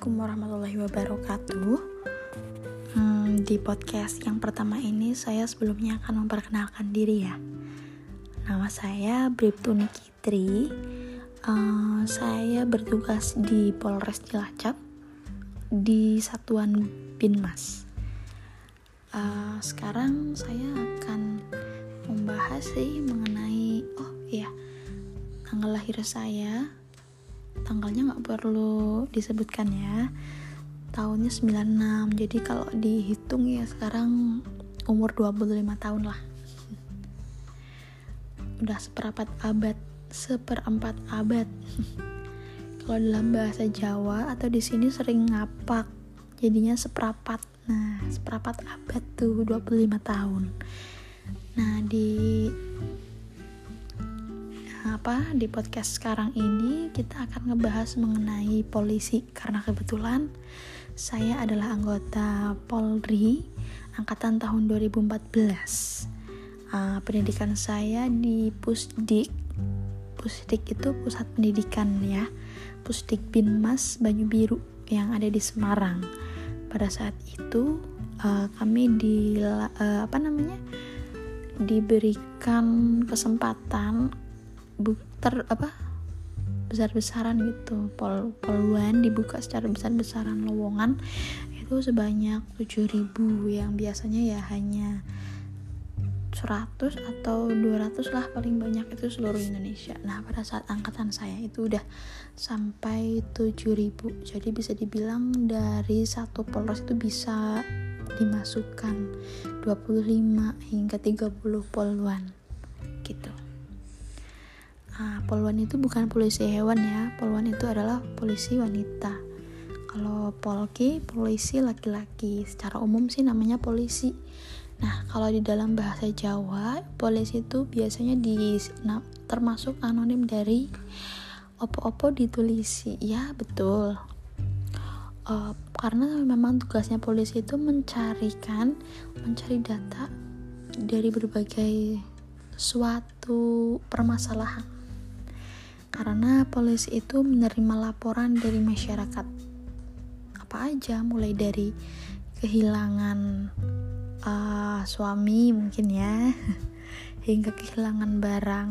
Assalamualaikum warahmatullahi wabarakatuh. Hmm, di podcast yang pertama ini saya sebelumnya akan memperkenalkan diri ya. Nama saya Bribtu Nikitri. Uh, saya bertugas di Polres Cilacap di Satuan Binmas. Uh, sekarang saya akan membahas sih mengenai oh iya tanggal lahir saya tanggalnya nggak perlu disebutkan ya. Tahunnya 96 jadi kalau dihitung ya sekarang umur 25 tahun lah. Udah seperempat abad seperempat abad. Kalau dalam bahasa Jawa atau di sini sering ngapak jadinya seperapat nah seperapat abad tuh 25 tahun. Nah di apa di podcast sekarang ini kita akan ngebahas mengenai polisi? Karena kebetulan saya adalah anggota Polri angkatan tahun 2014 uh, pendidikan saya di Pusdik. Pusdik itu pusat pendidikan ya. Pusdik Binmas Banyu Biru yang ada di Semarang. Pada saat itu uh, kami di uh, apa namanya? Diberikan kesempatan ter apa besar-besaran gitu. Pol poluan dibuka secara besar-besaran. Lowongan itu sebanyak 7000 yang biasanya ya hanya 100 atau 200 lah paling banyak itu seluruh Indonesia. Nah pada saat angkatan saya itu udah sampai 7000 jadi bisa dibilang dari satu polres itu bisa dimasukkan 25 hingga 30 poluan gitu Nah, poluan itu bukan polisi hewan ya. Poluan itu adalah polisi wanita. Kalau polki, polisi laki-laki. Secara umum sih namanya polisi. Nah, kalau di dalam bahasa Jawa, polisi itu biasanya di termasuk anonim dari opo-opo ditulisi. Ya, betul. Uh, karena memang tugasnya polisi itu mencarikan, mencari data dari berbagai suatu permasalahan karena polisi itu menerima laporan dari masyarakat. Apa aja mulai dari kehilangan uh, suami mungkin ya hingga kehilangan barang.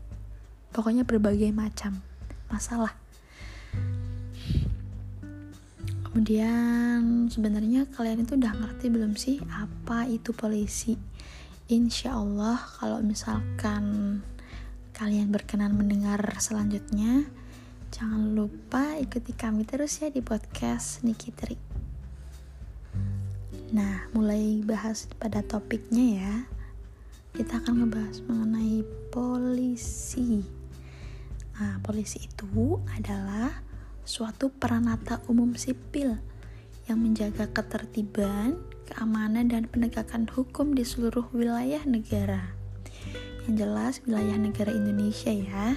Pokoknya berbagai macam masalah. Kemudian sebenarnya kalian itu udah ngerti belum sih apa itu polisi? Insya Allah kalau misalkan kalian berkenan mendengar selanjutnya, jangan lupa ikuti kami terus ya di podcast Nikitri. Nah, mulai bahas pada topiknya ya. Kita akan ngebahas mengenai polisi. Nah, polisi itu adalah suatu peranata umum sipil yang menjaga ketertiban, keamanan, dan penegakan hukum di seluruh wilayah negara yang jelas wilayah negara Indonesia ya.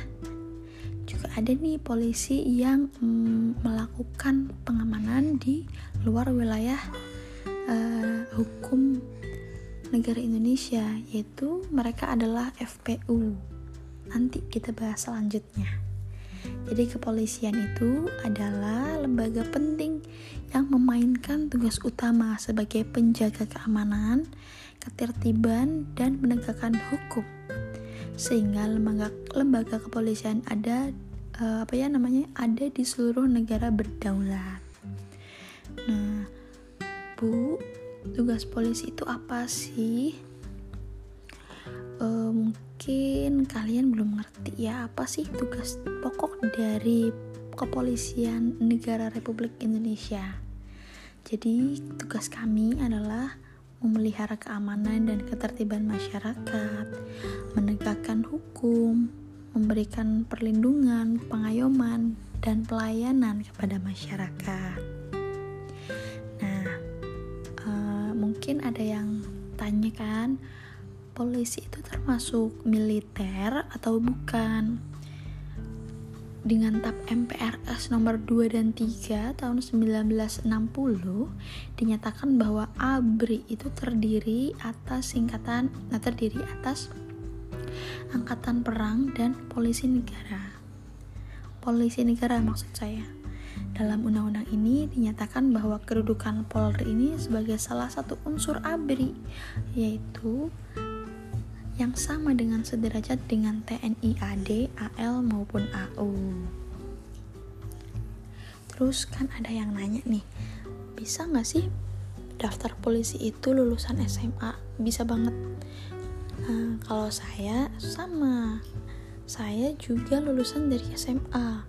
Juga ada nih polisi yang mm, melakukan pengamanan di luar wilayah uh, hukum negara Indonesia yaitu mereka adalah FPU nanti kita bahas selanjutnya. Jadi kepolisian itu adalah lembaga penting yang memainkan tugas utama sebagai penjaga keamanan, ketertiban, dan penegakan hukum sehingga lembaga lembaga kepolisian ada uh, apa ya namanya ada di seluruh negara berdaulat. Nah, Bu, tugas polisi itu apa sih? Uh, mungkin kalian belum ngerti ya apa sih tugas pokok dari kepolisian negara Republik Indonesia. Jadi tugas kami adalah memelihara keamanan dan ketertiban masyarakat, menegakkan hukum, memberikan perlindungan, pengayoman, dan pelayanan kepada masyarakat. Nah, uh, mungkin ada yang tanya kan, polisi itu termasuk militer atau bukan? Dengan TAP MPRS nomor 2 dan 3 tahun 1960 dinyatakan bahwa ABRI itu terdiri atas singkatan nah terdiri atas Angkatan Perang dan Polisi Negara. Polisi Negara maksud saya. Dalam undang-undang ini dinyatakan bahwa kedudukan Polri ini sebagai salah satu unsur ABRI, yaitu yang sama dengan sederajat dengan TNI AD, AL maupun AU. Terus kan ada yang nanya nih, bisa nggak sih daftar polisi itu lulusan SMA? Bisa banget. Nah, kalau saya sama, saya juga lulusan dari SMA,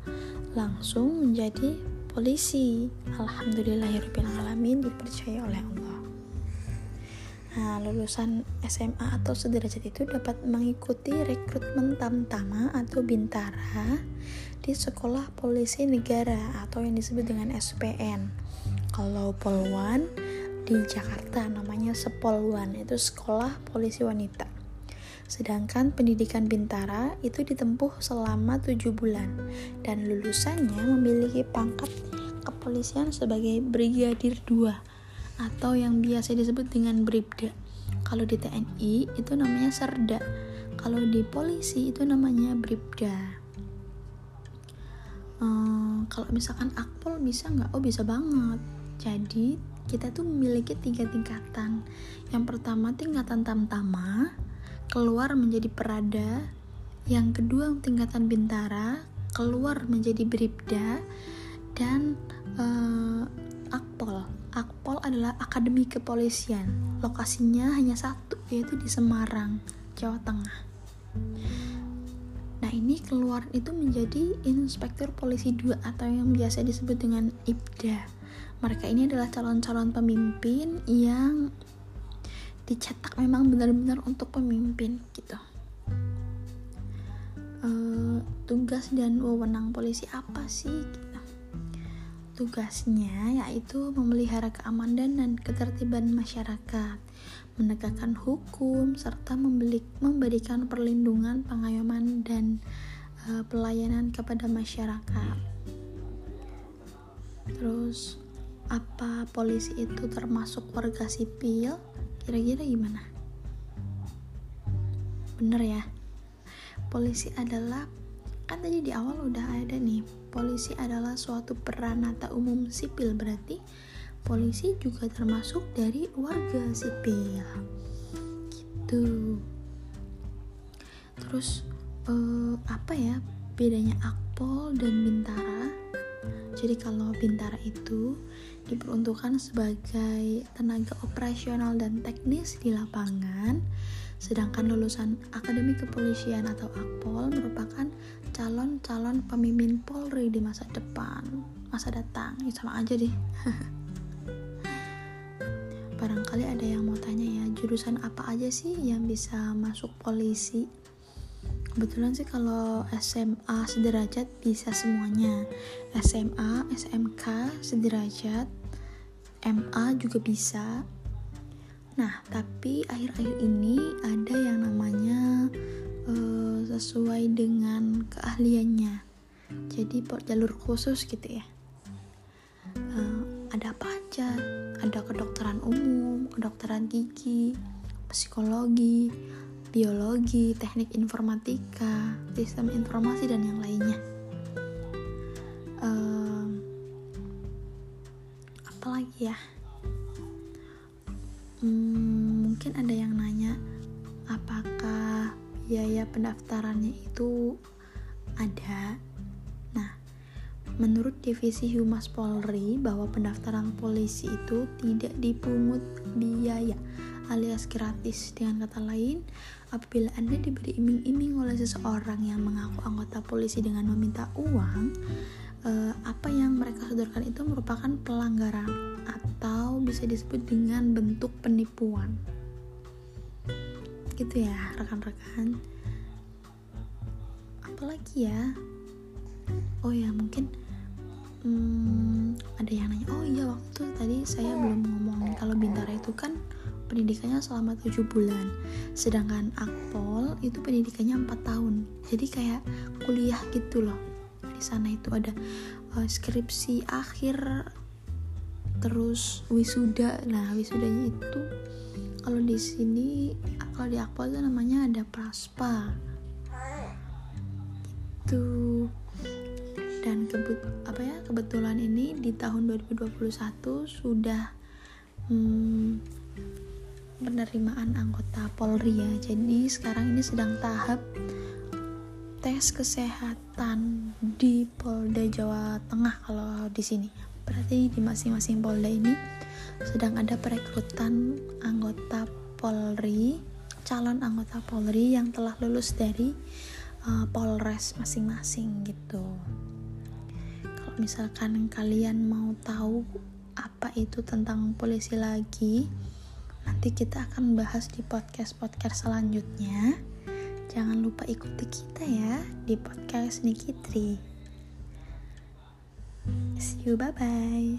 langsung menjadi polisi. Alhamdulillahirobbilalamin dipercaya oleh Allah. Nah, lulusan SMA atau sederajat itu dapat mengikuti rekrutmen tamtama atau bintara di Sekolah Polisi Negara atau yang disebut dengan SPN. Kalau Polwan di Jakarta namanya Sepolwan, itu Sekolah Polisi Wanita. Sedangkan pendidikan bintara itu ditempuh selama 7 bulan dan lulusannya memiliki pangkat kepolisian sebagai Brigadir 2 atau yang biasa disebut dengan bribda. Kalau di TNI itu namanya serda. Kalau di polisi itu namanya bribda. Hmm, kalau misalkan akpol bisa nggak? Oh bisa banget. Jadi kita tuh memiliki tiga tingkatan. Yang pertama tingkatan tamtama, keluar menjadi perada. Yang kedua tingkatan bintara, keluar menjadi bribda dan uh, akpol Akpol adalah Akademi Kepolisian. Lokasinya hanya satu, yaitu di Semarang, Jawa Tengah. Nah, ini keluar itu menjadi Inspektur Polisi 2 atau yang biasa disebut dengan IPDA. Mereka ini adalah calon-calon pemimpin yang dicetak memang benar-benar untuk pemimpin gitu. Uh, tugas dan wewenang polisi apa sih? Tugasnya yaitu memelihara keamanan dan ketertiban masyarakat, menegakkan hukum, serta memberikan perlindungan, pengayoman, dan uh, pelayanan kepada masyarakat. Terus, apa polisi itu termasuk warga sipil? Kira-kira gimana? Bener ya? Polisi adalah kan tadi di awal udah ada nih polisi adalah suatu peranata umum sipil berarti polisi juga termasuk dari warga sipil. Gitu. Terus uh, apa ya bedanya akpol dan bintara? Jadi kalau bintara itu diperuntukkan sebagai tenaga operasional dan teknis di lapangan Sedangkan lulusan Akademi Kepolisian atau Akpol merupakan calon-calon pemimpin Polri di masa depan, masa datang. Ya sama aja deh. Barangkali ada yang mau tanya ya, jurusan apa aja sih yang bisa masuk polisi? Kebetulan sih kalau SMA sederajat bisa semuanya. SMA, SMK sederajat, MA juga bisa, Nah, tapi akhir-akhir ini ada yang namanya uh, sesuai dengan keahliannya. Jadi jalur khusus gitu ya. Uh, ada apa aja? Ada kedokteran umum, kedokteran gigi, psikologi, biologi, teknik informatika, sistem informasi dan yang lainnya. Uh, apalagi ya? hmm, mungkin ada yang nanya apakah biaya pendaftarannya itu ada. Nah menurut divisi Humas Polri bahwa pendaftaran polisi itu tidak dipungut biaya alias gratis. Dengan kata lain apabila anda diberi iming-iming oleh seseorang yang mengaku anggota polisi dengan meminta uang eh, apa yang mereka sodorkan itu merupakan pelanggaran atau bisa disebut dengan bentuk penipuan gitu ya rekan-rekan. Apalagi ya? Oh ya mungkin hmm, ada yang nanya oh iya waktu tadi saya belum ngomong kalau bintara itu kan pendidikannya selama 7 bulan sedangkan akpol itu pendidikannya 4 tahun. Jadi kayak kuliah gitu loh. Di sana itu ada uh, skripsi akhir terus wisuda. Nah wisudanya itu kalau di sini kalau di Akpol itu namanya ada praspa. Itu. Dan kebut apa ya kebetulan ini di tahun 2021 sudah hmm, penerimaan anggota Polri ya. Jadi sekarang ini sedang tahap tes kesehatan di Polda Jawa Tengah kalau di sini berarti di masing-masing Polda ini sedang ada perekrutan anggota Polri calon anggota Polri yang telah lulus dari uh, Polres masing-masing gitu. Kalau misalkan kalian mau tahu apa itu tentang polisi lagi nanti kita akan bahas di podcast-podcast selanjutnya. Jangan lupa ikuti kita ya di podcast Nikitri see you bye bye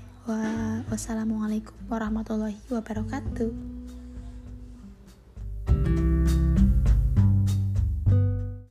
wassalamualaikum warahmatullahi wabarakatuh